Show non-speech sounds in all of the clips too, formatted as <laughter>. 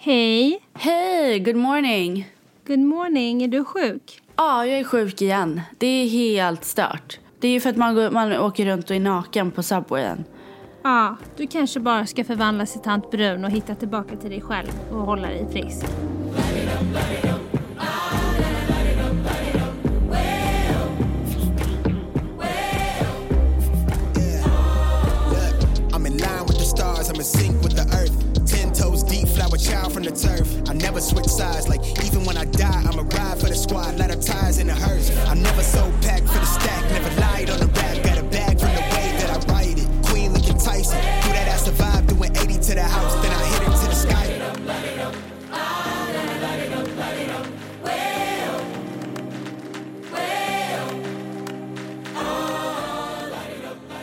Hej! Hej, good morning. Good morning, är du sjuk? Ja, jag är sjuk igen. Det är helt stört. Det är för att man, går, man åker runt och är naken på Subwayen. Ja, du kanske bara ska förvandlas till tant Brun och hitta tillbaka till dig själv och hålla dig frisk. From the turf. I never switch sides, like even when I die, I'ma ride for the squad, let her ties in the hearse. I'm never so packed for the stack, never lied on the rap, got a bag from the way that I write it. Queen looking Tyson, do that ass survive, doing 80 to the house, then I hit her to the sky.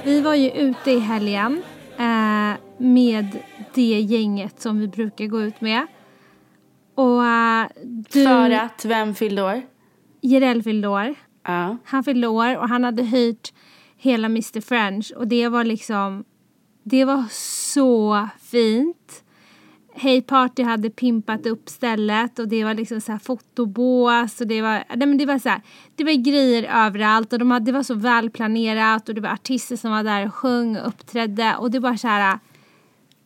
Vi var ju ute i helgen eh, med det gänget som vi brukar gå ut med. Och eh, du, För att, vem fyllde år? Jireel fyllde år. Ja. Han fyllde år och han hade hyrt hela Mr French och det var liksom Det var så fint. Hey Party hade pimpat upp stället och det var liksom så här fotobås och det var, nej men det var så här, det var grejer överallt och de hade, det var så välplanerat och det var artister som var där och sjöng och uppträdde och det var så här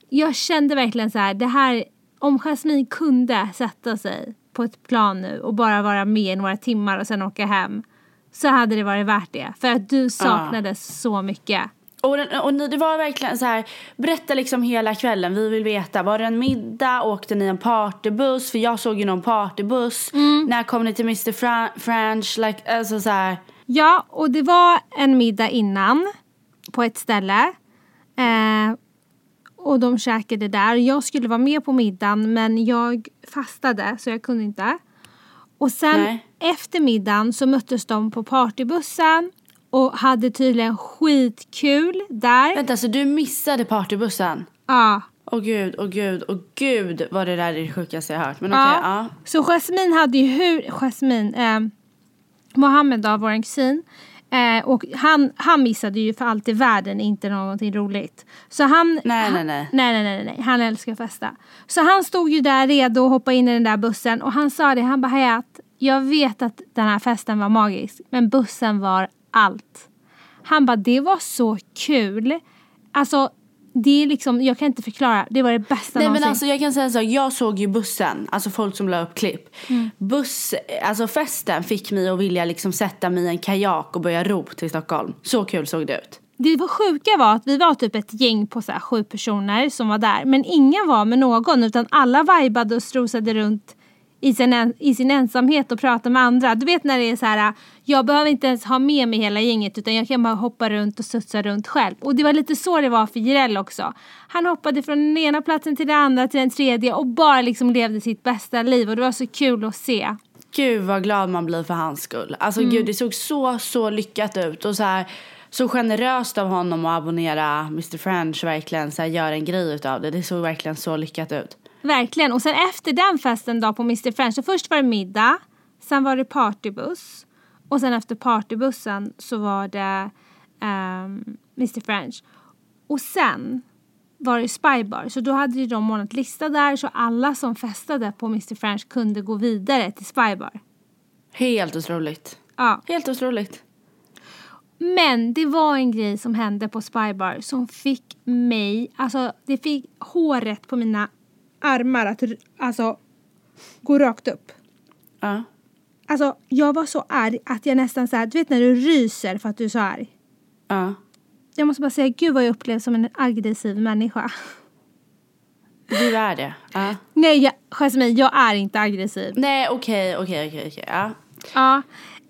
jag kände verkligen så här, det här, om Jasmine kunde sätta sig på ett plan nu och bara vara med i några timmar och sen åka hem så hade det varit värt det. För att du saknades så mycket. Och, den, och ni, det var verkligen så här, berätta liksom hela kvällen, vi vill veta. Var det en middag, åkte ni en partybuss? För jag såg ju någon partybuss. När kom ni till Mr Fra- French? Like, alltså så här. Ja, och det var en middag innan på ett ställe. Eh, och de käkade där. Jag skulle vara med på middagen men jag fastade så jag kunde inte. Och sen Nej. efter middagen så möttes de på partybussen och hade tydligen skitkul där. Vänta, så du missade partybussen? Ja. Åh gud, åh gud, åh gud vad det där är det sjukaste jag hört. Men okej, Ja. ja. Så Jasmine hade ju hur... Jasmine, eh, Mohammed då, vår kusin. Eh, och han, han missade ju för allt i världen inte någonting roligt. Så han... Nej, nej, nej. Nej, nej, nej, nej. Han älskar att festa. Så han stod ju där redo att hoppa in i den där bussen och han sa det, han bara Hayat, jag vet att den här festen var magisk, men bussen var allt. Han bara, det var så kul. Alltså, det är liksom, jag kan inte förklara, det var det bästa Nej någonsin. men alltså jag kan säga så, jag såg ju bussen, alltså folk som la upp klipp. Buss, alltså festen fick mig att vilja liksom sätta mig i en kajak och börja ro till Stockholm. Så kul såg det ut. Det var sjuka var att vi var typ ett gäng på så sju personer som var där. Men ingen var med någon utan alla vibade och strosade runt i sin, en, i sin ensamhet och pratade med andra. Du vet när det är så här, jag behöver inte ens ha med mig hela gänget utan jag kan bara hoppa runt och studsa runt själv. Och det var lite så det var för Jireel också. Han hoppade från den ena platsen till den andra till den tredje och bara liksom levde sitt bästa liv och det var så kul att se. Gud vad glad man blir för hans skull. Alltså gud det såg så, så lyckat ut. Och så här, så generöst av honom att abonnera Mr French verkligen så här, göra en grej utav det. Det såg verkligen så lyckat ut. Verkligen. Och sen efter den festen då på Mr French, så först var det middag, sen var det partybuss och sen efter partybussen så var det ehm, Mr French. Och sen var det Spybar, så då hade ju de ordnat lista där så alla som festade på Mr French kunde gå vidare till Spybar. Helt otroligt. Ja. Helt otroligt. Men det var en grej som hände på Spybar som fick mig, alltså det fick håret på mina armar att alltså gå rakt upp. Ja. Alltså jag var så arg att jag nästan så här, du vet när du ryser för att du är så arg. Ja. Jag måste bara säga, gud vad jag upplevs som en aggressiv människa. Du är det. Ja. Nej, jag, Jasmine, jag är inte aggressiv. Nej okej, okej, okej, okej. Ja. Ja,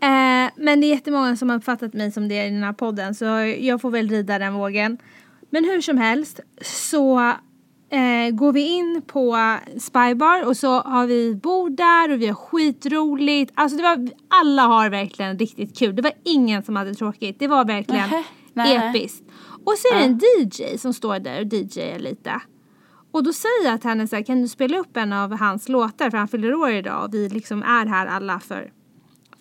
eh, men det är jättemånga som har uppfattat mig som det i den här podden så jag får väl rida den vågen. Men hur som helst så eh, går vi in på Spybar och så har vi bord där och vi har skitroligt. Alltså det var, alla har verkligen riktigt kul. Det var ingen som hade tråkigt. Det var verkligen nähä. episkt. Och så är det en DJ som står där och DJar lite. Och då säger jag till henne så här, kan du spela upp en av hans låtar för han fyller år idag och vi liksom är här alla för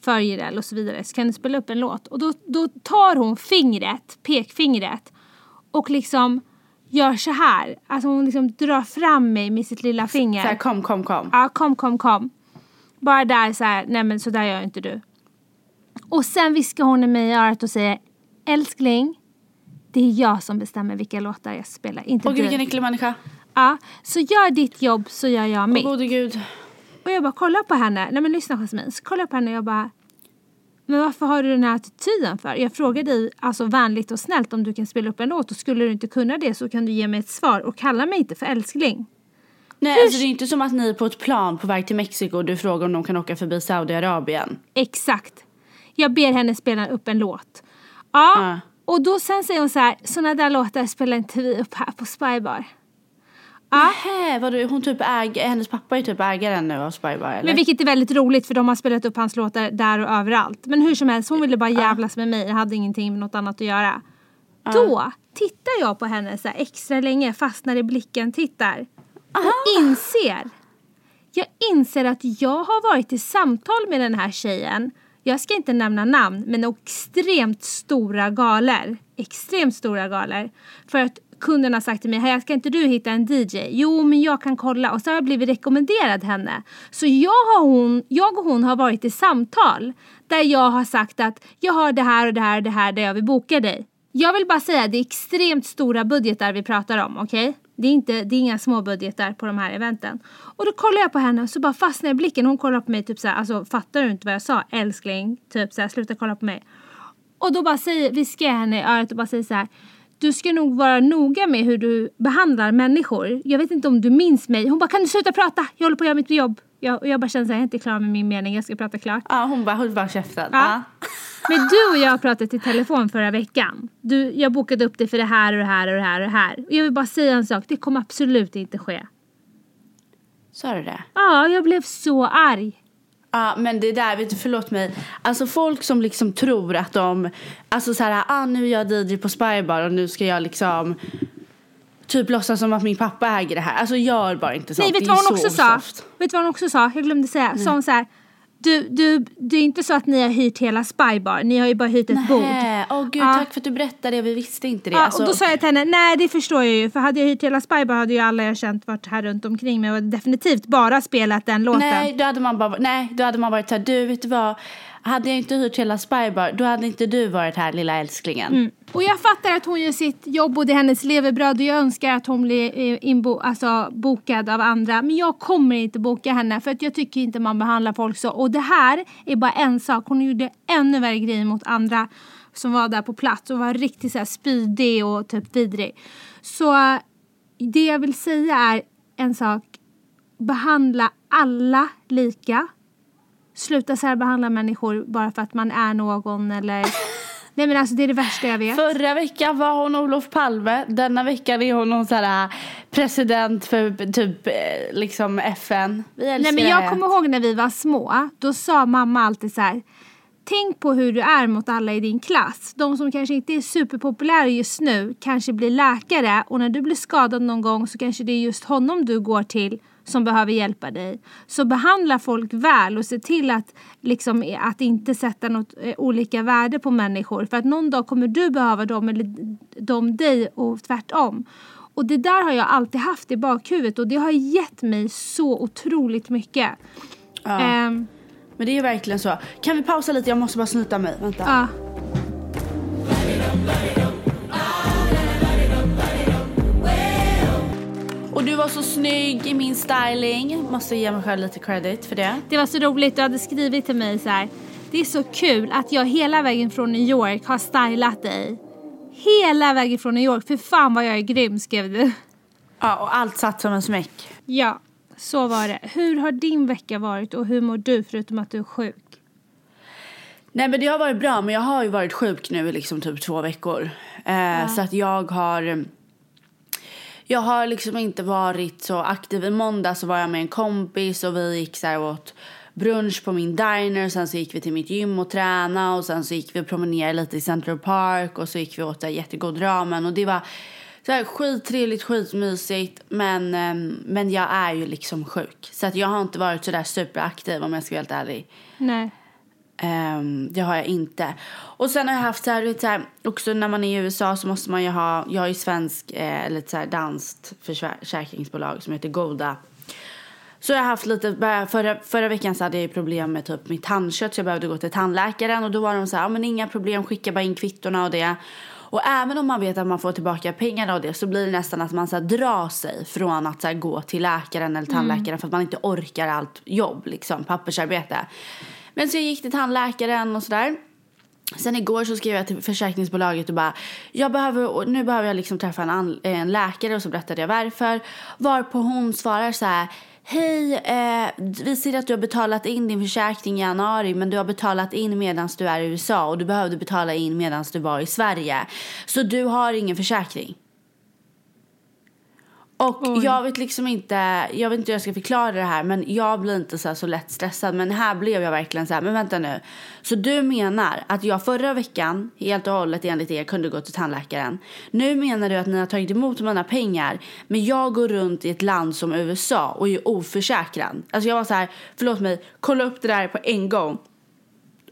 för Jireel och så vidare. Så kan du spela upp en låt. Och då, då tar hon fingret, pekfingret och liksom gör så här. Alltså hon liksom drar fram mig med sitt lilla finger. Så här, kom, kom, kom. Ja, kom, kom, kom. Bara där så här, nej men så där gör inte du. Och sen viskar hon i mig i örat och säger älskling, det är jag som bestämmer vilka låtar jag spelar, inte Åh gud du. vilken äcklig människa. Ja, så gör ditt jobb så gör jag Åh mitt. gode gud. Och jag bara kollar på henne, nej men lyssna Jasmin, så kollar jag på henne och jag bara men varför har du den här attityden för? Jag frågar dig alltså vänligt och snällt om du kan spela upp en låt och skulle du inte kunna det så kan du ge mig ett svar och kalla mig inte för älskling. Nej alltså det är inte som att ni är på ett plan på väg till Mexiko och du frågar om de kan åka förbi Saudiarabien. Exakt. Jag ber henne spela upp en låt. Ja, Ja. och då sen säger hon så här, sådana där låtar spelar inte vi upp här på Spybar. Ja, Nähä, vadå, hon typ äger, hennes pappa är typ ägaren nu av Spybar eller? men vilket är väldigt roligt för de har spelat upp hans låtar där och överallt. Men hur som helst, hon ville bara jävlas med mig, jag hade ingenting med något annat att göra. Då tittar jag på henne så här extra länge, fastnar i blicken, tittar. Och inser, jag inser att jag har varit i samtal med den här tjejen. Jag ska inte nämna namn, men extremt stora galer. Extremt stora galer. För att kunden har sagt till mig, "Hej, ska inte du hitta en DJ? Jo, men jag kan kolla. Och så har jag blivit rekommenderad henne. Så jag, har hon, jag och hon har varit i samtal där jag har sagt att jag har det här och det här och det här där jag vill boka dig. Jag vill bara säga att det är extremt stora budgetar vi pratar om, okej? Det, är inte, det är inga små budgetar på de här eventen. Och då kollar jag på henne och så bara fastnar jag i blicken. Hon kollar på mig typ såhär, alltså fattar du inte vad jag sa? Älskling, typ såhär, sluta kolla på mig. Och då bara säger, viskar jag henne i örat och bara säger så här. Du ska nog vara noga med hur du behandlar människor. Jag vet inte om du minns mig. Hon bara, kan du sluta prata? Jag håller på att göra mitt jobb. Jag, och jag bara känner så här, jag är inte klar med min mening. Jag ska prata klart. Ja hon bara, håll bara käften. Ja. Men du och jag <laughs> pratade i telefon förra veckan. Du, jag bokade upp dig för det här och det här och det här och det här. Och jag vill bara säga en sak, det kommer absolut inte ske. Sa du det? Ja, jag blev så arg. Ja men det där, vet du, förlåt mig. Alltså folk som liksom tror att de, alltså så här, ah, nu är jag DJ på Spybar och nu ska jag liksom typ låtsas som att min pappa äger det här. Alltså gör bara inte sånt. Nej, vet du vad hon också så sa? Vet du vad hon också sa? Jag glömde säga. Sa hon så här. Du, du, det är inte så att ni har hyrt hela Spybar. Ni har ju bara hyrt ett bord. Nähä, åh gud Ja. tack för att du berättade det, vi visste inte det. Ja, alltså, och då sa jag till henne, nej det förstår jag ju. För hade jag hyrt hela Spybar hade ju alla jag känt varit här runt omkring mig och definitivt bara spelat den låten. nej, då hade man bara, nej, då hade man varit så här, du vet du vad, hade jag inte hyrt hela Spybar, då hade inte du varit här lilla älsklingen. Mm. Och jag fattar att hon gör sitt jobb och det är hennes levebröd och jag önskar att hon blir eh, inbo, alltså, bokad av andra. Men jag kommer inte boka henne för att jag tycker inte man behandlar folk så. Och det här är bara en sak. Hon gjorde ännu värre grejer mot andra som var där på plats och var riktigt så här spydig och typ vidrig. Så det jag vill säga är en sak. Behandla alla lika. Sluta särbehandla människor bara för att man är någon eller Nej men alltså det är det värsta jag vet. Förra veckan var hon Olof Palme, denna veckan är hon någon sån här president för typ eh, liksom FN. Vi Nej men jag kommer ihåg när vi var små. Då sa mamma alltid så här. Tänk på hur du är mot alla i din klass. De som kanske inte är superpopulära just nu kanske blir läkare och när du blir skadad någon gång så kanske det är just honom du går till som behöver hjälpa dig. Så behandla folk väl och se till att, liksom, att inte sätta något eh, olika värde på människor. För att någon dag kommer du behöva dem eller de dig och tvärtom. Och det där har jag alltid haft i bakhuvudet och det har gett mig så otroligt mycket. Ja. Ehm, Men det är verkligen så. Kan vi pausa lite? Jag måste bara snuta mig. Vänta. ja. Du var så snygg i min styling. Måste ge mig själv lite credit för det. Det var så roligt, du hade skrivit till mig så här. Det är så kul att jag hela vägen från New York har stylat dig. Hela vägen från New York. För fan vad jag är grym skrev du. Ja, och allt satt som en smäck. Ja, så var det. Hur har din vecka varit och hur mår du förutom att du är sjuk? Nej men det har varit bra men jag har ju varit sjuk nu i liksom typ två veckor. Eh, Så att jag har jag har liksom inte varit så aktiv. I måndag så var jag med en kompis och vi gick så här och åt brunch på min diner. Sen så gick vi till mitt gym och träna och sen så gick vi och promenerade lite i Central Park och så gick vi åt där jättegod ramen och det var så här skittrevligt, skitmysigt men, ehm, men jag är ju liksom sjuk. Så att jag har inte varit så där superaktiv om jag ska vara helt ärlig. Nej. Um, det har jag inte. Och sen har jag haft så här, lite så här, också när man är i USA så måste man ju ha, jag har ju svensk, eh, eller så här danskt försäkringsbolag som heter Goda. Så jag har haft lite, förra, förra veckan så hade jag problem med typ mitt tandkött så jag behövde gå till tandläkaren och då var de så här, ja men inga problem, skicka bara in kvittorna och det. Och även om man vet att man får tillbaka pengarna och det så blir det nästan att man så här, drar sig från att så här, gå till läkaren eller tandläkaren mm. för att man inte orkar allt jobb, liksom, pappersarbete. Men så jag gick till tandläkaren och sådär. Sen igår så skrev jag till försäkringsbolaget och bara, jag behöver, nu behöver jag liksom träffa en, en läkare och så berättade jag varför. Varpå hon svarar så här, Hej, eh, vi ser att du har betalat in din försäkring i januari men du har betalat in medan du är i USA och du behövde betala in medan du var i Sverige. Så du har ingen försäkring. Och Oj. jag vet liksom inte, jag vet inte hur jag ska förklara det här men jag blir inte så, så lätt stressad men här blev jag verkligen så här, men vänta nu. Så du menar att jag förra veckan helt och hållet enligt er kunde gå till tandläkaren. Nu menar du att ni har tagit emot mina pengar men jag går runt i ett land som USA och är oförsäkrad. Alltså jag var så här, förlåt mig, kolla upp det där på en gång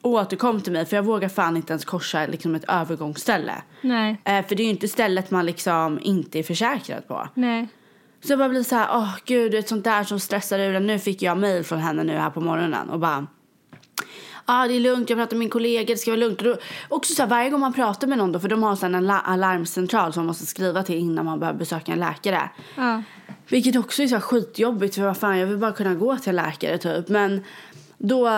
återkom till mig för jag vågar fan inte ens korsa liksom ett övergångsställe. Nej. Eh, för det är ju inte stället man liksom inte är försäkrad på. Nej. Så jag bara blir så här, åh oh, gud, ett sånt där som stressar ur Nu fick jag mail från henne nu här på morgonen och bara Ja, ah, det är lugnt, jag pratar med min kollega, det ska vara lugnt. Och då, också så här, varje gång man pratar med någon då, för de har så en alarmcentral som man måste skriva till innan man behöver besöka en läkare. Ja. Vilket också är så här skitjobbigt för vad fan, jag vill bara kunna gå till en läkare typ. Men då,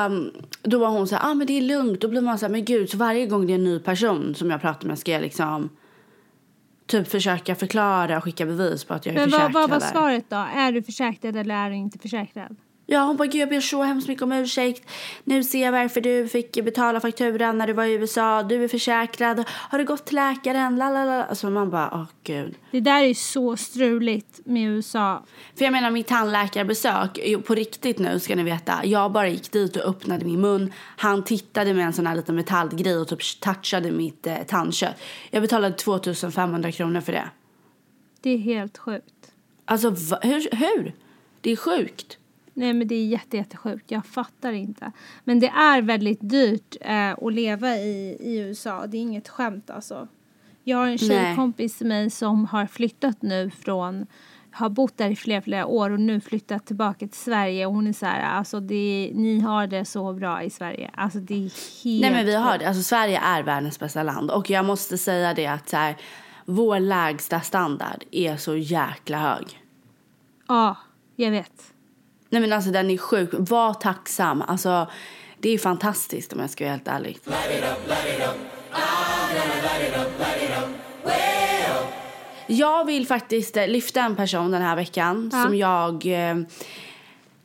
då var hon så här, ah, men det är lugnt. Då blir man så här, men gud, så varje gång det är en ny person som jag pratar med ska jag liksom typ försöka förklara och skicka bevis på att jag är men försäkrad. Men vad var svaret då? Är du försäkrad eller är du inte försäkrad? Ja, hon bara, gud jag ber så hemskt mycket om ursäkt. Nu ser jag varför du fick betala fakturan när du var i USA. Du är försäkrad. Har du gått till läkaren? Lalala. Alltså man bara, åh oh, gud. Det där är så struligt med USA. För jag menar mitt tandläkarbesök, på riktigt nu ska ni veta. Jag bara gick dit och öppnade min mun. Han tittade med en sån här liten metallgrej och typ touchade mitt eh, tandkött. Jag betalade 2500 kronor för det. Det är helt sjukt. Alltså hur? hur? Det är sjukt. Nej men det är jätte, jättesjukt. Jag fattar inte. Men det är väldigt dyrt eh, att leva i, i USA. Det är inget skämt alltså. Jag har en tjejkompis med mig som har flyttat nu från har bott där i flera, flera år och nu flyttat tillbaka till Sverige och hon är så här, alltså det, ni har det så bra i Sverige. Alltså det är helt... Nej men vi har det, alltså Sverige är världens bästa land och jag måste säga det att så här, vår lägsta standard är så jäkla hög. Ja, jag vet. Nej men alltså den är sjuk. Var tacksam. Alltså det är fantastiskt om jag ska vara helt ärlig. Jag vill faktiskt eh, lyfta en person den här veckan ja. som jag... Eh,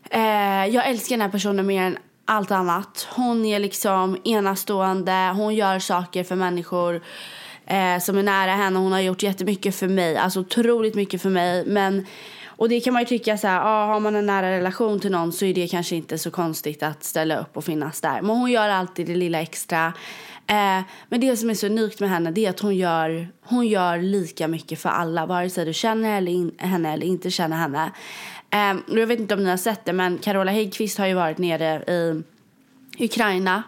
eh, jag älskar den här personen mer än allt annat. Hon är liksom enastående. Hon gör saker för människor eh, som är nära henne. Hon har gjort jättemycket för mig. Alltså otroligt mycket för mig. Men och det kan man ju tycka så här, ah, har man en nära relation till någon så är det kanske inte så konstigt att ställa upp och finnas där. Men hon gör alltid det lilla extra. Eh, men det som är så unikt med henne det är att hon gör, hon gör lika mycket för alla. Vare sig du känner eller in, henne eller inte känner henne. Eh, jag vet inte om ni har sett det men Carola Häggkvist har ju varit nere i Ukraina.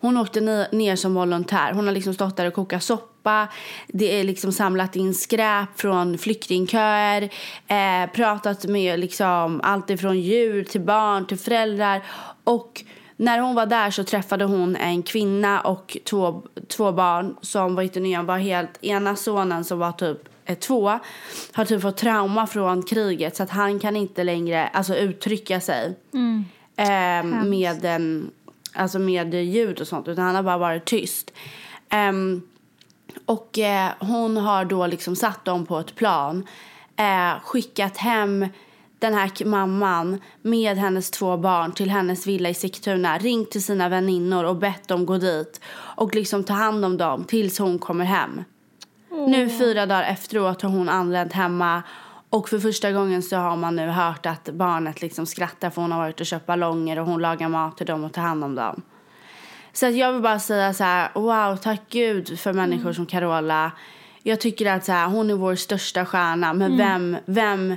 Hon åkte ner som volontär. Hon har liksom stått där och kokat soppa soppa. Det är liksom samlat in skräp från flyktingköer. Eh, pratat med liksom allt ifrån djur till barn till föräldrar. Och när hon var där så träffade hon en kvinna och två, två barn som var inte nya. var helt, ena sonen som var typ eh, två har typ fått trauma från kriget så att han kan inte längre alltså, uttrycka sig mm. eh, med, en, alltså med ljud och sånt utan han har bara varit tyst. Um, och eh, hon har då liksom satt dem på ett plan, eh, skickat hem den här mamman med hennes två barn till hennes villa i Sigtuna, ringt till sina väninnor och bett dem gå dit och liksom ta hand om dem tills hon kommer hem. Mm. Nu fyra dagar efteråt har hon anlänt hemma och för första gången så har man nu hört att barnet liksom skrattar för hon har varit och köpt ballonger och hon lagar mat till dem och tar hand om dem. Så att jag vill bara säga så här, wow, tack gud för människor mm. som Carola. Jag tycker att så här, hon är vår största stjärna, men mm. vem, vem,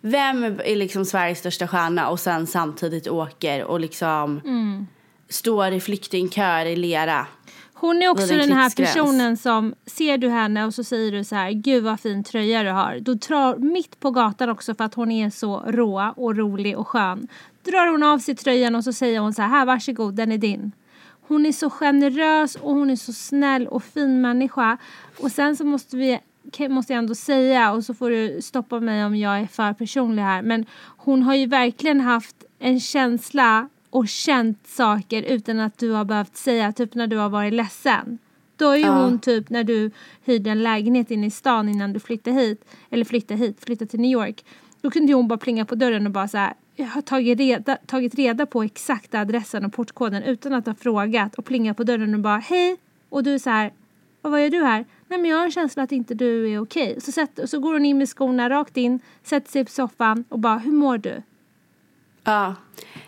vem är liksom Sveriges största stjärna och sen samtidigt åker och liksom mm. står i flyktingköer i lera. Hon är också den här personen som, ser du henne och så säger du så här, gud vad fin tröja du har. Då drar, mitt på gatan också för att hon är så rå och rolig och skön. Drar hon av sig tröjan och så säger hon så här, här varsågod, den är din. Hon är så generös och hon är så snäll och fin människa. Och sen så måste vi måste jag ändå säga och så får du stoppa mig om jag är för personlig här. Men hon har ju verkligen haft en känsla och känt saker utan att du har behövt säga. Typ när du har varit ledsen. Då är ju Ja. hon typ när du hyrde en lägenhet inne i stan innan du flyttade hit. Eller flyttade hit, flyttade till New York. Då kunde ju hon bara plinga på dörren och bara så här. Jag har tagit reda, tagit reda på exakta adressen och portkoden utan att ha frågat och plingat på dörren och bara hej. Och du är så här. Och vad gör du här? Nej men jag har en känsla att inte du är okej. Så, sätt, så går hon in med skorna rakt in, sätter sig på soffan och bara hur mår du? Ja.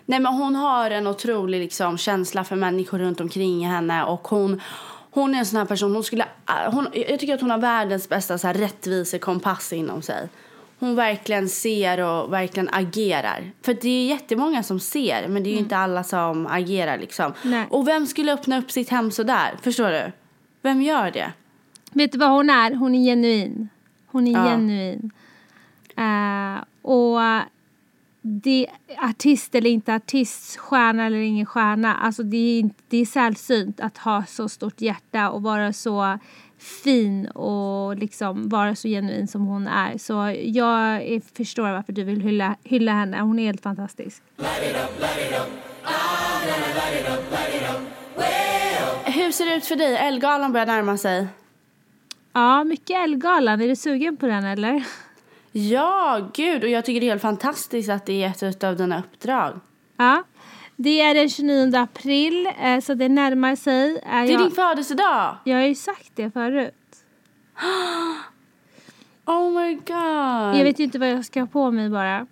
Nej, men hon har en otrolig liksom, känsla för människor runt omkring henne. Och hon, hon är en sån här person, hon skulle, hon, jag tycker att hon har världens bästa så här, rättvisekompass inom sig. Hon verkligen ser och verkligen agerar. För det är jättemånga som ser, men det är ju inte alla som agerar. Liksom. Nej. Och vem skulle öppna upp sitt hem så där? Förstår du? Vem gör det? Vet du vad hon är? Hon är genuin. Hon är Ja. genuin. Eh, och det, artist eller inte artist, stjärna eller ingen stjärna. Alltså det är, inte- det är sällsynt att ha så stort hjärta och vara så fin och liksom vara så genuin som hon är. Så jag är, förstår varför du vill hylla, hylla henne. Hon är helt fantastisk. Hur ser det ut för dig? Elgalan börjar närma sig. Ja, mycket Ellegalan. Är du sugen på den eller? Ja, gud. Och jag tycker det är helt fantastiskt att det är ett av dina uppdrag. Ja. Det är den 29 april, eh, så det närmar sig. Det är jag, din födelsedag! jag har ju sagt det förut. <gasps> Oh my god! Jag vet ju inte vad jag ska ha på mig bara. Nej,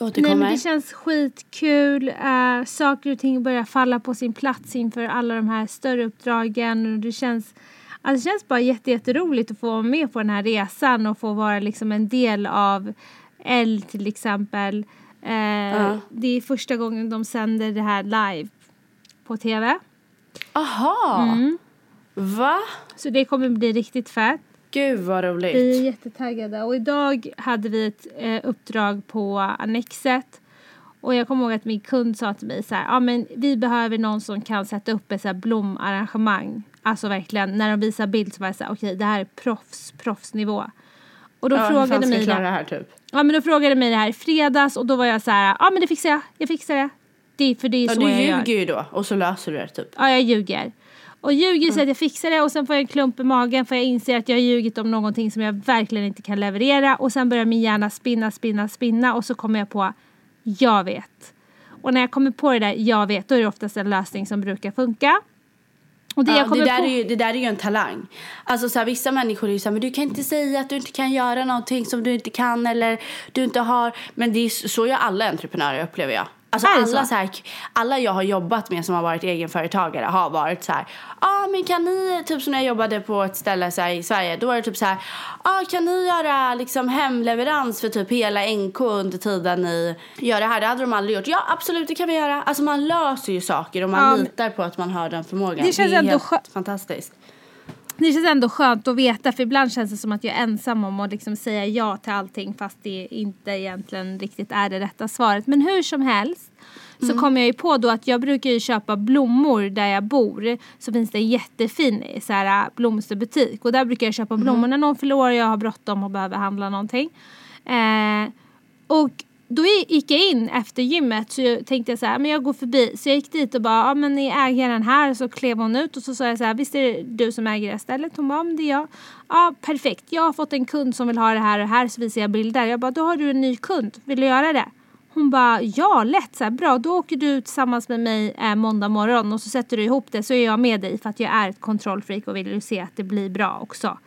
Återkommer. men det känns skitkul. Uh, saker och ting börjar falla på sin plats inför alla de här större uppdragen. Och det känns, alltså det känns bara jätte, jätteroligt att få vara med på den här resan och få vara liksom en del av L till exempel. Ja. Det är första gången de sänder det här live på tv. Aha! Mm. Va? Så det kommer bli riktigt fett. Gud vad roligt. Vi är jättetaggade och idag hade vi ett eh, uppdrag på Annexet och jag kommer ihåg att min kund sa till mig så här, ja men vi behöver någon som kan sätta upp ett så här blomarrangemang. Alltså verkligen, när de visar bild så var jag så här, okej det här är proffs, proffsnivå. Och då ja, frågade mig det, här typ? ja men då frågade mig det här i fredags och då var jag så här, ja men det fixar jag, jag fixar det. det för det är Ja, så du jag gör. ljuger ju då och så löser du det typ. Ja, jag ljuger. Och ljuger så att jag fixar det och sen får jag en klump i magen för jag inser att jag har ljugit om någonting som jag verkligen inte kan leverera och sen börjar min hjärna spinna, spinna, spinna och så kommer jag på jag vet. Och när jag kommer på det där jag vet då är det oftast en lösning som brukar funka. Och det Ja, det, där på... är ju, det där är ju en talang. Alltså så här, vissa människor är ju så här, men du kan inte säga att du inte kan göra någonting som du inte kan eller du inte har. Men det är så så gör alla entreprenörer upplever jag. Alltså det alla, så? här, alla jag har jobbat med som har varit egenföretagare har varit så här. Ja ah, men kan ni, typ som när jag jobbade på ett ställe så här, i Sverige. Då var det typ så här. Ah, kan ni göra liksom hemleverans för typ hela NK under tiden ni gör det här? Det hade de aldrig gjort. Ja absolut det kan vi göra. Alltså man löser ju saker och man Ja, litar på att man har den förmågan. Det känns är ändå helt skö- fantastiskt. Det känns ändå skönt att veta för ibland känns det som att jag är ensam om att liksom säga ja till allting fast det inte egentligen riktigt är det rätta svaret. Men hur som helst så kom jag ju på då att jag brukar ju köpa blommor där jag bor. Så finns det en jättefin så här, blomsterbutik och där brukar jag köpa blommor när någon och jag har bråttom och behöver handla någonting. Eh, och då gick jag in efter gymmet så jag tänkte jag så här, men jag går förbi. Så jag gick dit och bara, ja men är ägaren här? Så klev hon ut och så sa jag så här, visst är det du som äger det här stället? Hon bara, om det är jag. Ja perfekt, jag har fått en kund som vill ha det här och här så visar jag bilder. Jag bara, då har du en ny kund, vill du göra det? Hon bara, ja lätt så här, bra då åker du tillsammans med mig eh, måndag morgon och så sätter du ihop det så är jag med dig för att jag är ett kontrollfreak och vill ju se att det blir bra också.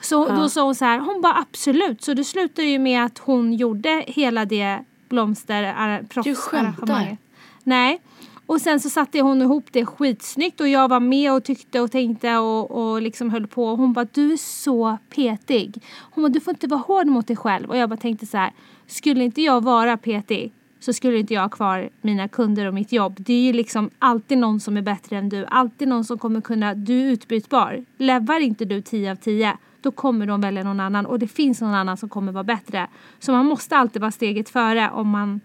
Så då sa hon så här, hon bara absolut. Så det slutade ju med att hon gjorde hela det blomster proffsarrangemanget. Nej. Och sen så satte hon ihop det skitsnyggt och jag var med och tyckte och tänkte och, och liksom höll på. Hon bara, du är så petig. Hon bara, du får inte vara hård mot dig själv. Och jag bara tänkte så här, skulle inte jag vara petig så skulle inte jag ha kvar mina kunder och mitt jobb. Det är ju liksom alltid någon som är bättre än du. Alltid någon som kommer kunna, du är utbytbar. Levar inte du 10 av 10 då kommer de välja någon annan och det finns någon annan som kommer vara bättre. Så man måste alltid vara steget före om man...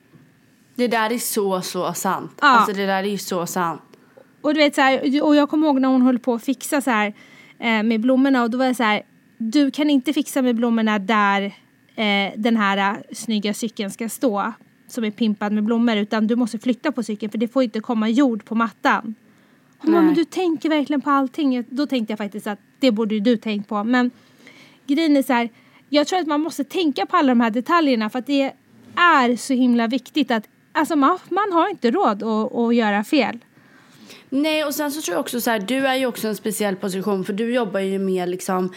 Det där är så, så sant. Ja. Alltså det där är ju så sant. Och du vet så här, och jag kommer ihåg när hon höll på att fixa så här eh, med blommorna och då var det så här, du kan inte fixa med blommorna där eh, den här eh, snygga cykeln ska stå som är pimpad med blommor utan du måste flytta på cykeln för det får inte komma jord på mattan. Hon bara, men du tänker verkligen på allting. Då tänkte jag faktiskt att det borde ju du tänkt på. Men grejen är så här, jag tror att man måste tänka på alla de här detaljerna för att det är så himla viktigt att alltså man, man har inte råd att, att göra fel. Nej, och sen så tror jag också så här, du är ju också en speciell position för du jobbar ju med liksom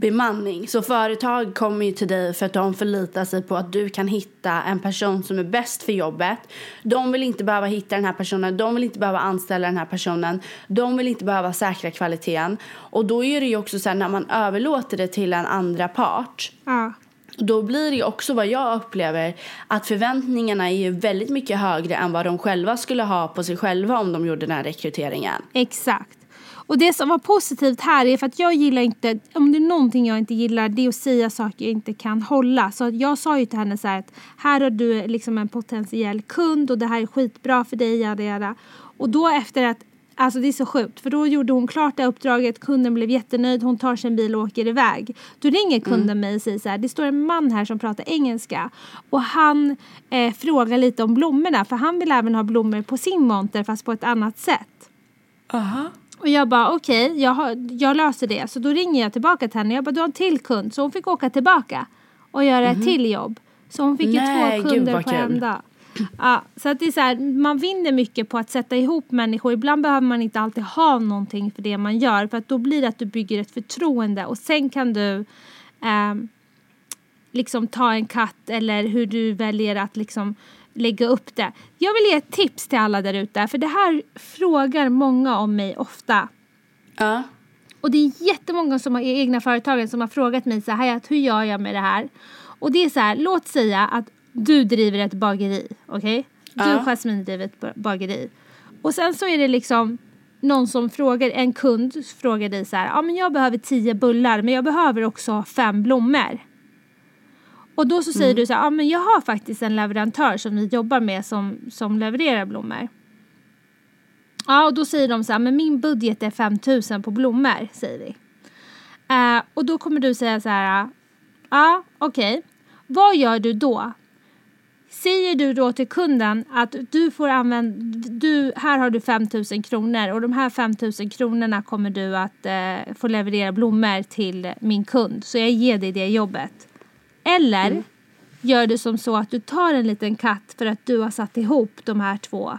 bemanning. Så företag kommer ju till dig för att de förlitar sig på att du kan hitta en person som är bäst för jobbet. De vill inte behöva hitta den här personen, de vill inte behöva anställa den här personen, de vill inte behöva säkra kvaliteten. Och då är det ju också så här när man överlåter det till en andra part Ja. då blir det också vad jag upplever att förväntningarna är ju väldigt mycket högre än vad de själva skulle ha på sig själva om de gjorde den här rekryteringen. Exakt. Och det som var positivt här är för att jag gillar inte, om det är någonting jag inte gillar det är att säga saker jag inte kan hålla. Så jag sa ju till henne så här att här har du liksom en potentiell kund och det här är skitbra för dig, jada jada. Och då efter att, alltså det är så sjukt för då gjorde hon klart det här uppdraget, kunden blev jättenöjd, hon tar sin bil och åker iväg. Då ringer kunden mig och säger så här, det står en man här som pratar engelska och han eh, frågar lite om blommorna för han vill även ha blommor på sin monter fast på ett annat sätt. Aha. Och jag bara okej, jag, har- jag löser det. Så då ringer jag tillbaka till henne. Jag bara du har en till kund. Så hon fick åka tillbaka och göra ett till jobb. Så hon fick ju Mhm. Nej, två gud, kunder på en dag. Ja, så att det är så här, man vinner mycket på att sätta ihop människor. Ibland behöver man inte alltid ha någonting för det man gör. För att då blir det att du bygger ett förtroende och sen kan du ehm, liksom ta en katt eller hur du väljer att liksom lägga upp det. Jag vill ge ett tips till alla där ute för det här frågar många om mig ofta. Ja. Och det är jättemånga som har egna företagare som har frågat mig så här, hur gör jag med det här? Och det är så här, låt säga att du driver ett bageri, okej? Du Ja. Jasmine driver ett ba- bageri. Och sen så är det liksom någon som frågar, en kund frågar dig så här, ja men jag behöver tio bullar men jag behöver också fem blommor. Och då så säger du så här, ja men jag har faktiskt en leverantör som vi jobbar med som, som levererar blommor. Ja, och då säger de så här, men min budget är 5000 på blommor, säger vi. Eh, och då kommer du säga så här, ja, okej. Vad gör du då? Säger du då till kunden att du får använda, du, här har du 5000 kronor och de här 5000 kronorna kommer du att eh, få leverera blommor till min kund. Så jag ger dig det jobbet. Eller gör du som så att du tar en liten katt för att du har satt ihop de här två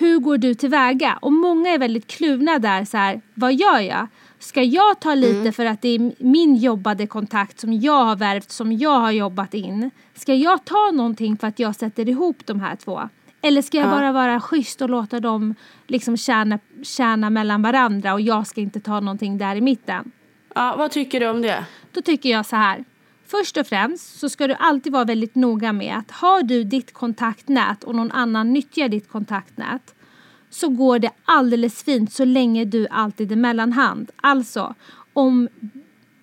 hur går du tillväga? Och många är väldigt kluvna där så här, vad gör jag? Ska jag ta lite för att det är min jobbade kontakt som jag har värvt, som jag har jobbat in? Ska jag ta någonting för att jag sätter ihop de här två? Eller ska jag Ja. bara vara schysst och låta dem liksom tjäna, tjäna mellan varandra och jag ska inte ta någonting där i mitten? ja, vad tycker du om det? Då tycker jag så här. Först och främst så ska du alltid vara väldigt noga med att har du ditt kontaktnät och någon annan nyttjar ditt kontaktnät så går det alldeles fint så länge du alltid är mellanhand. Alltså om,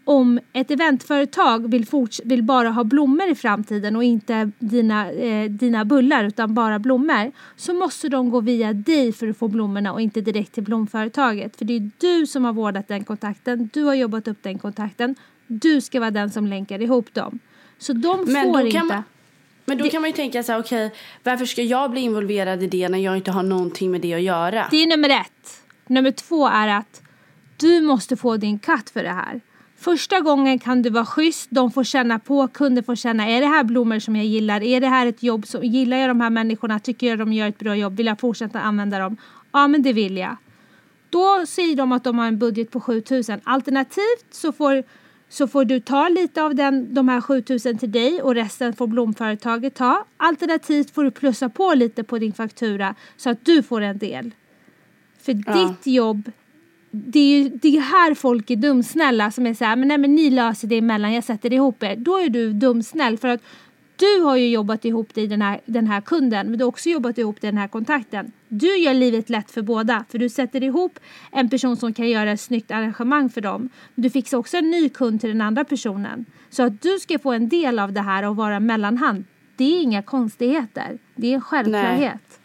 om ett eventföretag vill, forts- vill bara ha blommor i framtiden och inte dina, eh, dina bullar utan bara blommor så måste de gå via dig för att få blommorna och inte direkt till blomföretaget. För det är du som har vårdat den kontakten, du har jobbat upp den kontakten, du ska vara den som länkar ihop dem. Så de Men får inte... man, men då kan man ju tänka så här, okej, varför ska jag bli involverad i det när jag inte har någonting med det att göra? Det är nummer ett. Nummer två är att du måste få din katt för det här. Första gången kan du vara schysst, de får känna på, kunden får känna, är det här blommor som jag gillar? Är det här ett jobb som, gillar jag de här människorna? Tycker jag de gör ett bra jobb? Vill jag fortsätta använda dem? Ja, men det vill jag. Då säger de att de har en budget på 7000. Alternativt så får, så får du ta lite av den, de här 7000 till dig och resten får blomföretaget ta. Alternativt får du plussa på lite på din faktura så att du får en del. För Ja. ditt jobb, det är ju det är här folk är dumsnälla som är så här, men nej men ni löser det emellan, jag sätter ihop er. Då är du dumsnäll för att Du har ju jobbat ihop dig den här, den här kunden men du har också jobbat ihop dig den här kontakten. Du gör livet lätt för båda för du sätter ihop en person som kan göra ett snyggt arrangemang för dem. Du fixar också en ny kund till den andra personen. Så att du ska få en del av det här och vara mellanhand, det är inga konstigheter. Det är en självklarhet.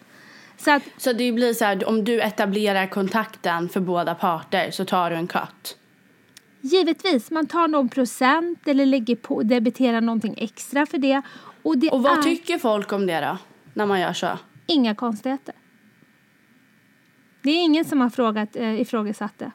Så att, Så det blir så här, om du etablerar kontakten för båda parter så tar du en cut. Givetvis, man tar någon procent eller lägger på, debiterar någonting extra för det. Och det Och vad är tycker folk om det då? När man gör så? inga konstigheter. Det är ingen som har frågat, eh, ifrågasatt det.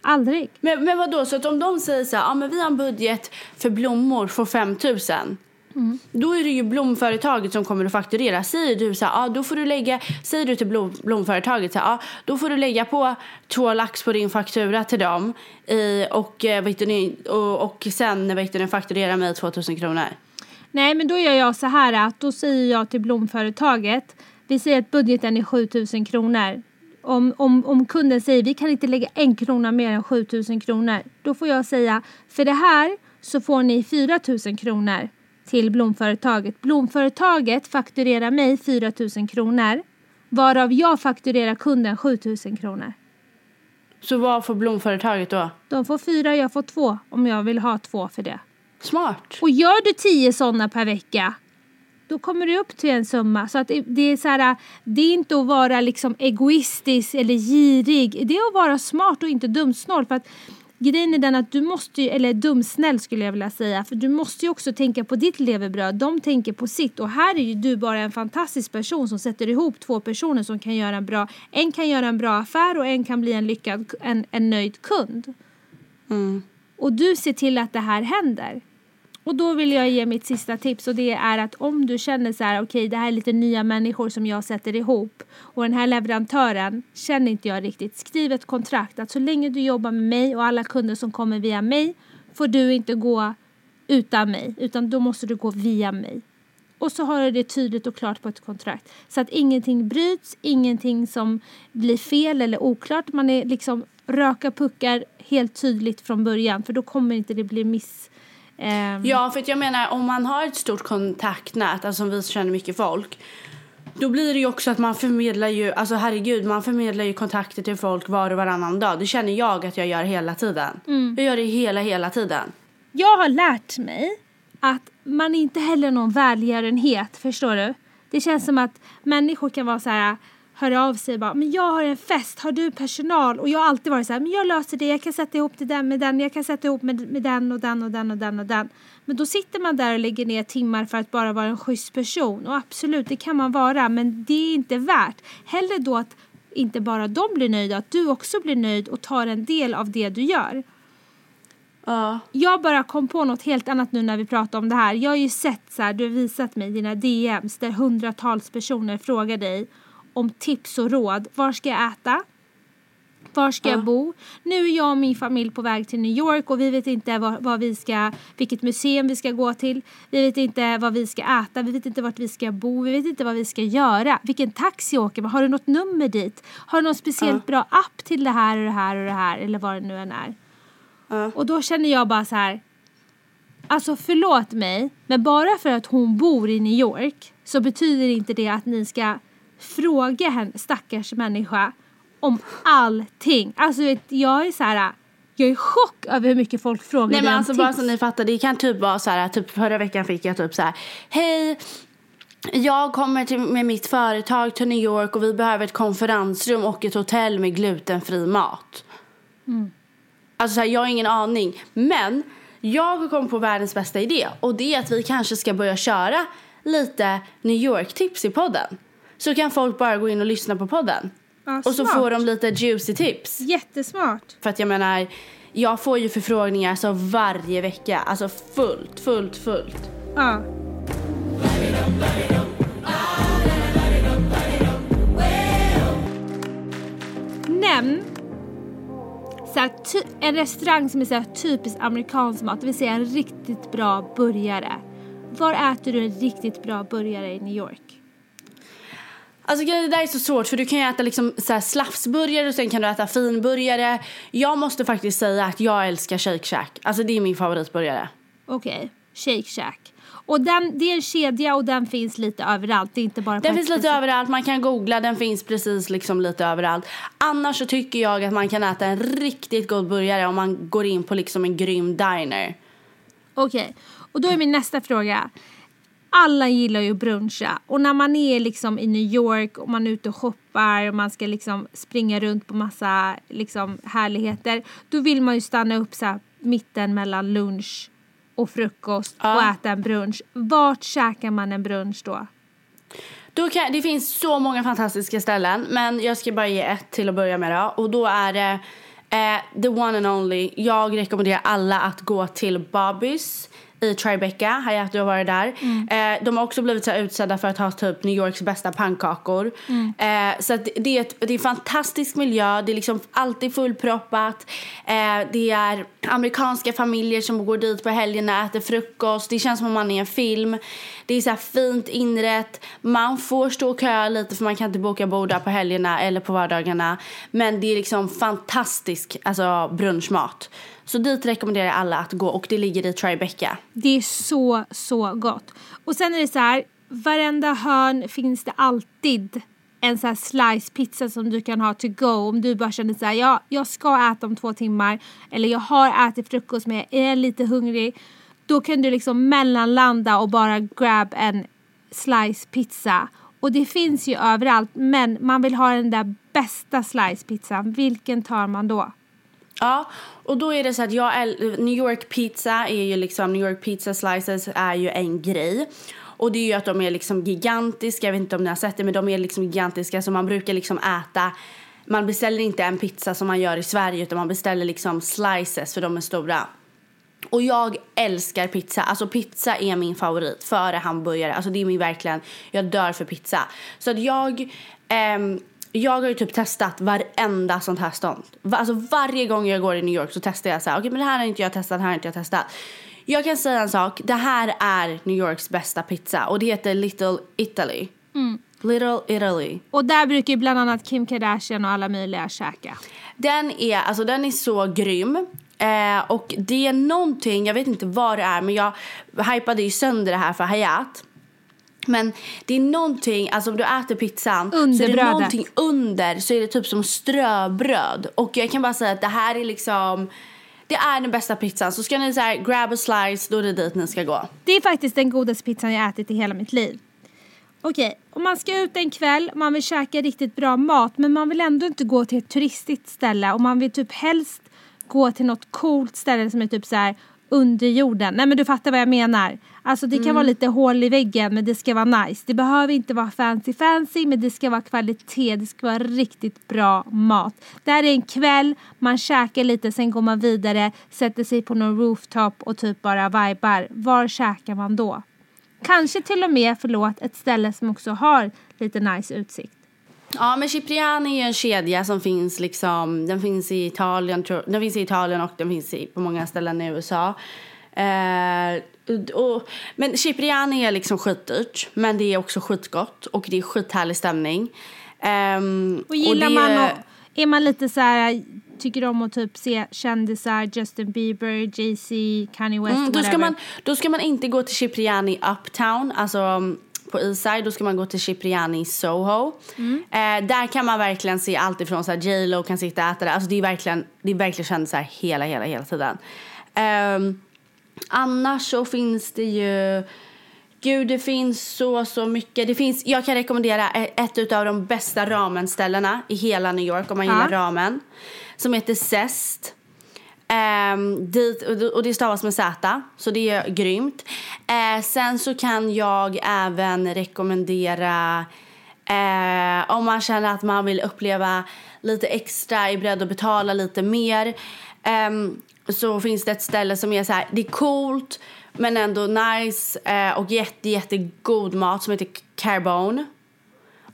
Aldrig. Men, men vad då så att om de säger så här, ja men vi har en budget för blommor för 5000 Mm. Då är det ju blomföretaget som kommer att fakturera. Säger du så här, ah, då får du lägga, säger du till blom, blomföretaget så här, ja då får du lägga på två lax på din faktura till dem i, och, eh, vet du, ni- och, och sen vet du, ni fakturerar mig 2000 kronor. Nej, men då gör jag så här att då säger jag till blomföretaget, vi säger att budgeten är 7000 kronor. Om, om, om kunden säger vi kan inte lägga en krona mer än 7000 kronor, då får jag säga för det här så får ni 4000 kronor till blomföretaget. Blomföretaget fakturerar mig 4000 kronor, varav jag fakturerar kunden 7000 kronor. Så vad får blomföretaget då? De får fyra, jag får två om jag vill ha två för det. Smart. Och gör du tio sådana per vecka då kommer du upp till en summa. Så att det- det är så här, det är inte att vara liksom egoistisk eller girig. Det är att vara smart och inte dumsnål. För att grejen är den att du måste ju, eller dumsnäll skulle jag vilja säga, för du måste ju också tänka på ditt levebröd. De tänker på sitt och här är ju du bara en fantastisk person som sätter ihop två personer som kan göra en bra, en kan göra en bra affär och en kan bli en lyckad, en, en nöjd kund. Mm. Och du ser till att det här händer. Och då vill jag ge mitt sista tips och det är att om du känner så här, okej det här är lite nya människor som jag sätter ihop och den här leverantören känner inte jag riktigt. Skriv ett kontrakt att så länge du jobbar med mig och alla kunder som kommer via mig får du inte gå utan mig utan då måste du gå via mig. Och så har du det tydligt och klart på ett kontrakt. Så att ingenting bryts, ingenting som blir fel eller oklart. Man är liksom röka puckar helt tydligt från början för då kommer inte det bli miss ehm, Ja, för jag menar om man har ett stort kontaktnät, alltså som vi känner mycket folk, då blir det ju också att man förmedlar ju, alltså herregud, man förmedlar ju kontakter till folk var och varannan dag. Det känner jag att jag gör hela tiden. Jag gör det hela, hela tiden. Jag har lärt mig att man inte heller någon välgörenhet, förstår du? Det känns som att människor kan vara så här höra av sig bara, men jag har en fest, har du personal? Och jag har alltid varit så här, men jag löser det, jag kan sätta ihop det där med den, jag kan sätta ihop med, med den och den och den och den och den. Men då sitter man där och lägger ner timmar för att bara vara en schysst person. Och absolut, det kan man vara, men det är inte värt. Hellre då att inte bara de blir nöjda, att du också blir nöjd och tar en del av det du gör. Ja. Jag bara kom på något helt annat nu när vi pratar om det här. Jag har ju sett så här, du har visat mig dina DMs där hundratals personer frågar dig om tips och råd. Var ska jag äta? Var ska Ja. jag bo? Nu är jag och min familj på väg till New York och vi vet inte vad, vad vi ska, vilket museum vi ska gå till. Vi vet inte vad vi ska äta, vi vet inte vart vi ska bo, vi vet inte vad vi ska göra. Vilken taxi åker vi? Har du något nummer dit? Har du någon speciellt bra app till det här och det här och det här eller vad det nu än är? Ja. Och då känner jag bara så här. Alltså förlåt mig, men bara för att hon bor i New York så betyder inte det att ni ska fråga henne, stackars människa, om allting. Alltså jag är så här. Jag är i chock över hur mycket folk frågar Nej men alltså bara tips. så ni fattar, det kan typ vara så här, typ förra veckan fick jag typ så här, hej jag kommer till, med mitt företag till New York och vi behöver ett konferensrum och ett hotell med glutenfri mat. Alltså så här, jag har ingen aning. Men jag har kommit på världens bästa idé och det är att vi kanske ska börja köra lite New York-tips i podden. Så kan folk bara gå in och lyssna på podden. Ja, Och så smart. får de lite juicy tips. Jättesmart. För att jag menar, jag får ju förfrågningar så varje vecka. Alltså fullt, fullt, fullt. Ja. Nämn så här, ty- en restaurang som är så här, typiskt amerikansk mat, det vill säga en riktigt bra burgare. Var äter du en riktigt bra burgare i New York? Alltså det där är så svårt för du kan ju äta liksom så slafsburgare och sen kan du äta finburgare. Jag måste faktiskt säga att jag älskar Shake Shack. Alltså det är min favoritburgare. Okej, Shake Shack. Och den, det är en kedja och den finns lite överallt. Det är inte bara Den finns lite överallt, man kan googla, den finns precis liksom lite överallt. Annars så tycker jag att man kan äta en riktigt god burgare om man går in på liksom en grym diner. Okej, och då är min nästa fråga. Alla gillar ju att bruncha och när man är liksom i New York och man är ute och shoppar och man ska liksom springa runt på massa liksom härligheter. Då vill man ju stanna upp så mitten mellan lunch och frukost Ja. och äta en brunch. Vart käkar man en brunch då? Då kan, det finns så många fantastiska ställen, men jag ska bara ge ett till att börja med då. Och då är det eh, the one and only. Jag rekommenderar alla att gå till Bobby's i Tribeca. Hayat, du har varit där. Eh, de har också blivit så utsedda för att ha typ New Yorks bästa pannkakor. Eh, så det, är ett, det är en fantastisk miljö. Det är liksom alltid fullproppat. Eh, det är amerikanska familjer som går dit på helgerna, äter frukost. Det känns som om man är i en film. Det är så fint inrätt. Man får stå och köa lite för man kan inte boka bord där på helgerna eller på vardagarna. Men det är liksom fantastisk alltså, brunchmat. Så dit rekommenderar jag alla att gå och det ligger i Tribeca. Det är så, så gott. Och sen är det så här, varenda hörn finns det alltid en så här slice pizza som du kan ha to go om du bara känner så här, ja, jag ska äta om två timmar eller jag har ätit frukost men jag är lite hungrig. Då kan du liksom mellanlanda och bara grab en slice pizza. Och det finns ju överallt men man vill ha den där bästa slice pizzan. Vilken tar man då? Ja, och då är det så att jag New York pizza är ju liksom, New York pizza slices är ju en grej. Och det är ju att de är liksom gigantiska, jag vet inte om ni har sett det men de är liksom gigantiska så man brukar liksom äta man beställer inte en pizza som man gör i Sverige utan man beställer liksom slices för de är stora. Och jag älskar pizza. Alltså pizza är min favorit före hamburgare. Alltså det är min verkligen, jag dör för pizza. Så att jag, ehm, jag har ju typ testat varenda sånt här stånd. Alltså varje gång jag går i New York så testar jag så här, okej men det här har inte jag testat, det här har inte jag testat. Jag kan säga en sak, det här är New Yorks bästa pizza och det heter Little Italy. Little Italy. Och där brukar ju bland annat Kim Kardashian och alla möjliga käka. Den är, alltså den är så grym. Eh, och det är någonting, jag vet inte vad det är, men jag hypade ju sönder det här för Hayat. Men det är någonting, alltså om du äter pizzan så är Under det brödet. någonting under så är det typ som ströbröd. Och jag kan bara säga att det här är liksom, det är den bästa pizzan. Så ska ni så här, grab a slice, då är det dit ni ska gå. Det är faktiskt den godaste pizzan jag ätit i hela mitt liv. Okej, om man ska ut en kväll, man vill käka riktigt bra mat men man vill ändå inte gå till ett turistigt ställe och man vill typ helst gå till något coolt ställe som är typ så här under jorden. Nej men du fattar vad jag menar. Alltså det kan vara lite hål i väggen men det ska vara nice. Det behöver inte vara fancy fancy men det ska vara kvalitet. Det ska vara riktigt bra mat. Det här är en kväll, man käkar lite sen går man vidare, sätter sig på någon rooftop och typ bara vibar. Var käkar man då? Kanske till och med, förlåt, ett ställe som också har lite nice utsikt. Ja, men Cipriani är en kedja som finns liksom, den finns i Italien, tror- den finns i Italien och den finns i, på många ställen i USA. Eh, och, men Cipriani är liksom skitdyrt, men det är också skitgott och det är skithärlig stämning. Ehm, Och gillar det- man och, är man lite så här, tycker om att typ se kändisar, Justin Bieber, Jay-Z, Kanye West, Mm, då, ska man, då ska man inte gå till Cipriani Uptown, alltså på Eastside. Då ska man gå till Cipriani Soho. Mm. Eh, där kan man verkligen se allt ifrån så här J Lo kan sitta och äta där. Alltså det är verkligen, det är verkligen kändisar hela, hela, hela tiden. Ehm, annars så finns det ju... Gud, det finns så, så mycket. Det finns, jag kan rekommendera ett, ett av de bästa ramenställena i hela New York om man Ja. gillar ramen. Som heter Zest. Ehm, dit, och det- stavas med Z, så det är grymt. Eh, sen så kan jag även rekommendera eh, om man känner att man vill uppleva lite extra, är beredd att betala lite mer. ehm, så finns det ett ställe som är så här, det är coolt men ändå nice eh, och jätte, jättegod mat som heter Carbone.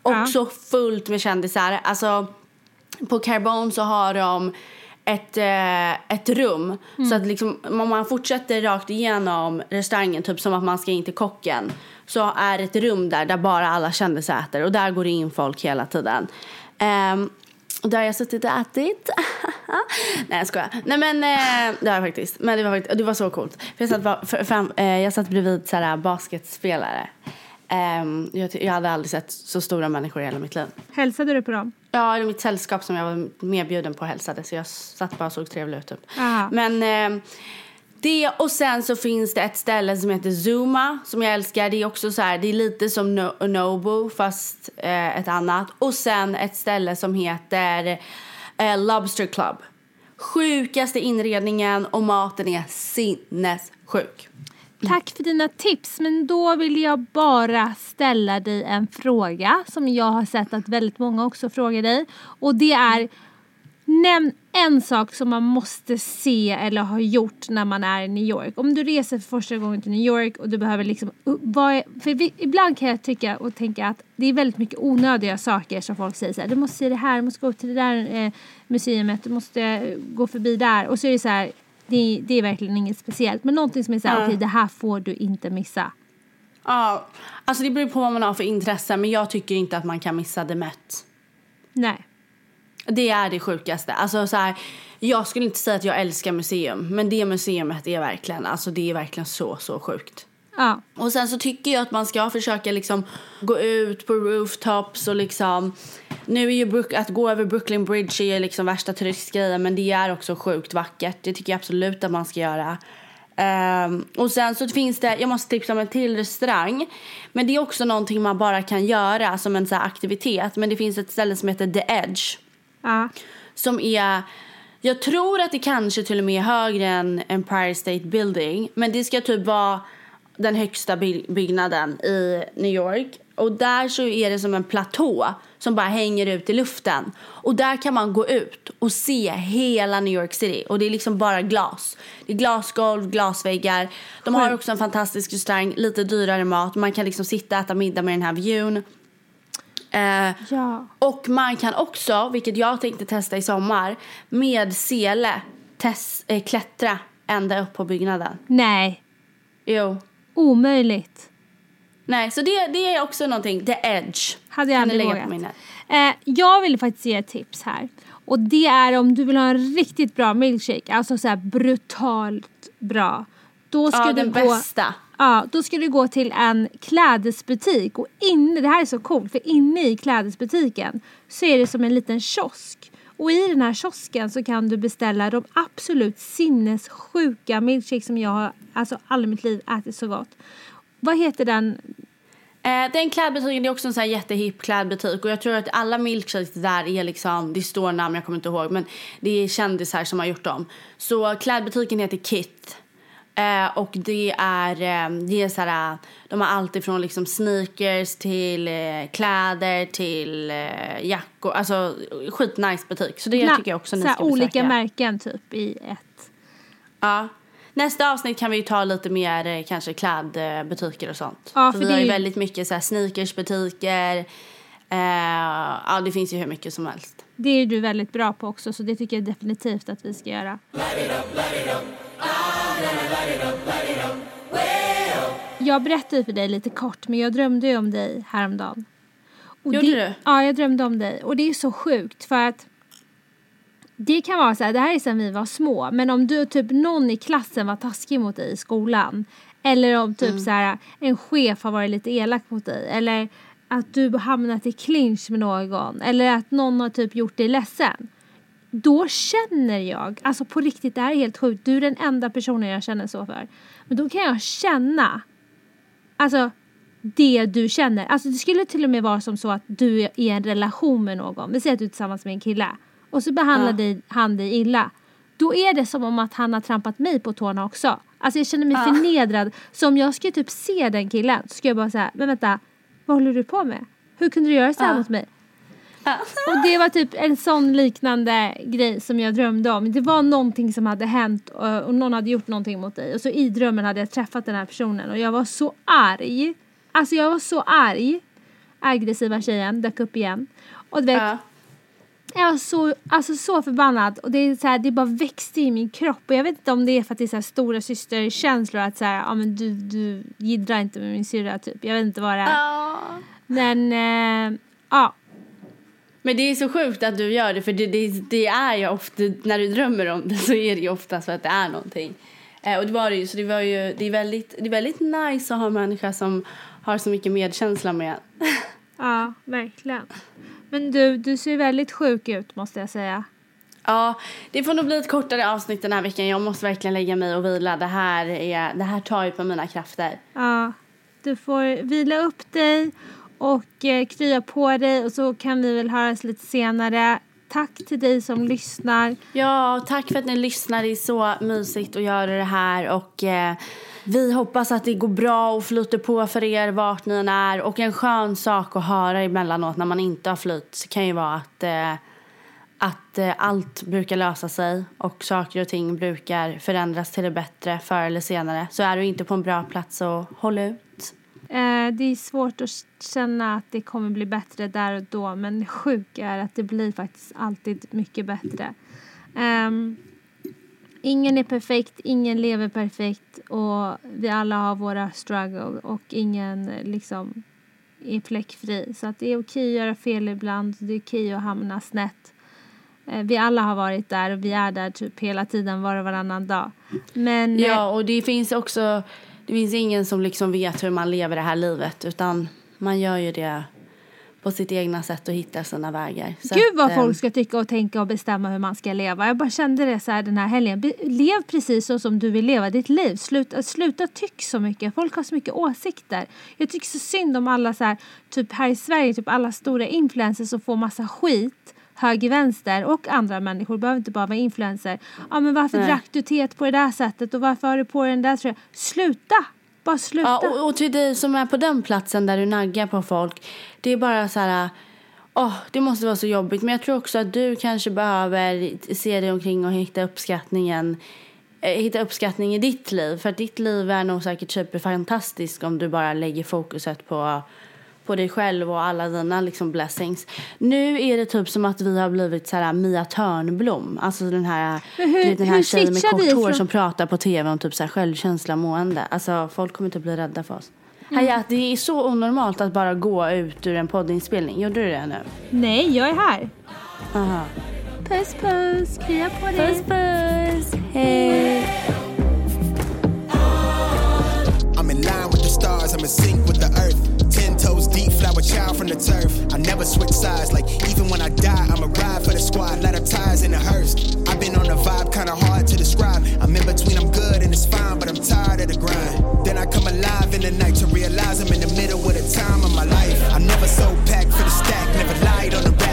Också fullt med kändisar. Alltså, på Carbone så har de ett, eh, ett rum. Mm. Så att liksom, om man fortsätter rakt igenom restaurangen, typ som att man ska in till kocken så är det ett rum där, där bara alla kändisar äter. Och där går det in folk hela tiden. Um, och där har jag suttit och ätit. <laughs> Nej jag skojar. Nej men eh, det har jag faktiskt. Men det var, faktiskt, det var så coolt. För jag, satt, för, för, fram, eh, jag satt bredvid så här, eh, basketspelare. Ehm, jag, jag hade aldrig sett så stora människor i hela mitt liv. Hälsade du på dem? Ja, i mitt sällskap som jag var medbjuden på hälsade så jag satt bara och såg trevlig ut typ. Aha. Men eh, det och sen så finns det ett ställe som heter Zuma som jag älskar. Det är också så här, det är lite som no- Nobu fast eh, ett annat. Och sen ett ställe som heter eh, Lobster Club. Sjukaste inredningen och maten är sinnessjuk. Tack för dina tips, men då vill jag bara ställa dig en fråga som jag har sett att väldigt många också frågar dig. Och det är, nämn en sak som man måste se eller ha gjort när man är i New York. Om du reser för första gången till New York och du behöver liksom, vad är, för vi, ibland kan jag tycka och tänka att det är väldigt mycket onödiga saker som folk säger så här, du måste se det här, du måste gå till det där eh, museet, du måste gå förbi där och så är det så här det, det är verkligen inget speciellt. Men någonting som är så här, okej det här får du inte missa. Ja, alltså det beror på vad man har för intresse men jag tycker inte att man kan missa The Met. Nej. Det är det sjukaste. Alltså så här, jag skulle inte säga att jag älskar museum men det museumet är verkligen, alltså det är verkligen så, så sjukt. Ja. Och sen så tycker jag att man ska försöka liksom gå ut på rooftops och liksom nu är ju att gå över Brooklyn Bridge är liksom värsta turistgrejen men det är också sjukt vackert. Det tycker jag absolut att man ska göra. Ehm, och sen så finns det, jag måste tipsa om en till restaurang. Men det är också någonting man bara kan göra som en så här aktivitet. Men det finns ett ställe som heter The Edge. Ja. Som är, jag tror att det kanske till och med är högre än Empire State Building. Men det ska typ vara den högsta by- byggnaden i New York. Och där så är det som en platå som bara hänger ut i luften. Och där kan man gå ut och se hela New York City. Och det är liksom bara glas. Det är glasgolv, glasväggar. De har också en fantastisk restaurang, lite dyrare mat. Man kan liksom sitta och äta middag med den här viewn. Eh, Ja. och man kan också, vilket jag tänkte testa i sommar, med sele tes- eh, klättra ända upp på byggnaden. Nej. Jo. Omöjligt. Nej, så det, det är också någonting. The edge. Hade jag aldrig vågat. Eh, jag vill faktiskt ge ett tips här. Och det är om du vill ha en riktigt bra milkshake, alltså så brutalt bra. Då ska Ja, du den gå, bästa. Ja, då ska du gå till en klädesbutik och inne, det här är så coolt, för inne i klädesbutiken så är det som en liten kiosk. Och i den här kiosken så kan du beställa de absolut sinnessjuka milkshakes som jag har, alltså aldrig i mitt liv ätit så gott. Vad heter den? Eh, den klädbutiken det är också en sån här jättehipp klädbutik och jag tror att alla milkshakes där är liksom, det står namn jag kommer inte ihåg men det är kändisar som har gjort dem. Så klädbutiken heter Kit. Eh, och det är, eh, det är så här, de har allt ifrån liksom sneakers till eh, kläder till eh, jackor, alltså skitnice butik. Så det Na- tycker jag också ni ska olika besöka. märken typ i ett. Ja. Nästa avsnitt kan vi ju ta lite mer eh, kanske klädbutiker och sånt. Ja, för för vi det har är ju väldigt mycket så här sneakersbutiker. Eh, ja, det finns ju hur mycket som helst. Det är du väldigt bra på också så det tycker jag definitivt att vi ska göra. Jag berättade för dig lite kort men jag drömde ju om dig häromdagen. Och Gjorde det, du? Ja, jag drömde om dig och det är så sjukt för att det kan vara så här, det här är sen vi var små, men om du typ någon i klassen var taskig mot dig i skolan eller om typ så här en chef har varit lite elak mot dig eller att du hamnat i clinch med någon eller att någon har typ gjort dig ledsen. Då känner jag, alltså på riktigt, det här är helt sjukt, du är den enda personen jag känner så för. Men då kan jag känna, alltså det du känner. Alltså det skulle till och med vara som så att du är i en relation med någon. Vi säger att du är tillsammans med en kille. Och så behandlar Ja. dig, han dig illa. Då är det som om att han har trampat mig på tårna också. Alltså jag känner mig Ja. förnedrad. Så om jag skulle typ se den killen så skulle jag bara säga, men vänta, vad håller du på med? Hur kunde du göra så här Ja. mot mig? Och det var typ en sån liknande grej som jag drömde om. Det var någonting som hade hänt och, och någon hade gjort någonting mot dig. Och så i drömmen hade jag träffat den här personen och jag var så arg. Alltså jag var så arg. Aggressiva tjejen dök upp igen. Och du vet, Ja. jag var så, alltså så förbannad och det, är så här, det bara växte i min kropp. Och jag vet inte om det är för att det är så här stora systerkänslor att så här, ja men du, du jiddrar inte med min syrra typ. Jag vet inte vad det är. Ja. Men, eh, ja. Men det är så sjukt att du gör det för det, det, det är ju ofta, när du drömmer om det <laughs> så är det ju ofta så att det är någonting. Eh, och det var det ju, så det var ju, det är väldigt, det är väldigt nice att ha en människa som har så mycket medkänsla med <laughs> Ja, verkligen. Men du, du ser väldigt sjuk ut måste jag säga. Ja, det får nog bli ett kortare avsnitt den här veckan. Jag måste verkligen lägga mig och vila. Det här, är, det här tar ju på mina krafter. Ja, du får vila upp dig och eh, krya på dig och så kan vi väl höras lite senare. Tack till dig som lyssnar. Ja, tack för att ni lyssnar. Det är så mysigt att göra det här och eh, vi hoppas att det går bra och flyter på för er vart ni än är. Och en skön sak att höra emellanåt när man inte har flytt kan ju vara att eh, att eh, allt brukar lösa sig och saker och ting brukar förändras till det bättre förr eller senare. Så är du inte på en bra plats så håll ut. Eh, det är svårt att känna att det kommer bli bättre där och då men sjuk är att det blir faktiskt alltid mycket bättre. Um, ingen är perfekt, ingen lever perfekt och vi alla har våra struggle och ingen liksom är fläckfri. Så att det är okej att göra fel ibland, det är okej att hamna snett. Eh, vi alla har varit där och vi är där typ hela tiden var och varannan dag. Men, ja, och det finns också, det finns ingen som liksom vet hur man lever det här livet utan man gör ju det på sitt egna sätt och hittar sina vägar. Så Gud vad att, folk ehm, ska tycka och tänka och bestämma hur man ska leva. Jag bara kände det så här den här helgen. Lev precis så som du vill leva ditt liv. Sluta, sluta tyck så mycket. Folk har så mycket åsikter. Jag tycker så synd om alla så här, typ här i Sverige, typ alla stora influencers som får massa skit höger, vänster och andra människor. Det behöver inte bara vara influencer. Ja men varför Nej. drack du teet på det där sättet och varför har du på dig den där tröjan? Sluta! Bara sluta. Ja, och, och till dig som är på den platsen där du naggar på folk. Det är bara så här. Oh, det måste vara så jobbigt. Men jag tror också att du kanske behöver se dig omkring och hitta uppskattningen eh, hitta uppskattning i ditt liv. För att ditt liv är nog säkert superfantastiskt om du bara lägger fokuset på på dig själv och alla dina liksom blessings. Nu är det typ som att vi har blivit så här Mia Törnblom. Alltså den här, hur, den här tjejen med kort hår som pratar på tv om typ så här självkänsla och mående. Alltså folk kommer inte bli rädda för oss. Mm. Hayat, det är så onormalt att bara gå ut ur en poddinspelning. Gjorde du det nu? Nej, jag är här. Aha. Puss puss, krya på dig. Puss puss, hej. I'm in line with the stars, I'm in sync with the earth. deep flower child from the turf. I never switch sides, like even when I die, I'ma ride for the squad, lot of ties in the hearse. I've been on a vibe, kinda hard to describe. I'm in between, I'm good and it's fine, but I'm tired of the grind. Then I come alive in the night to realize I'm in the middle of the time of my life. I'm never so packed for the stack, never lied on the back.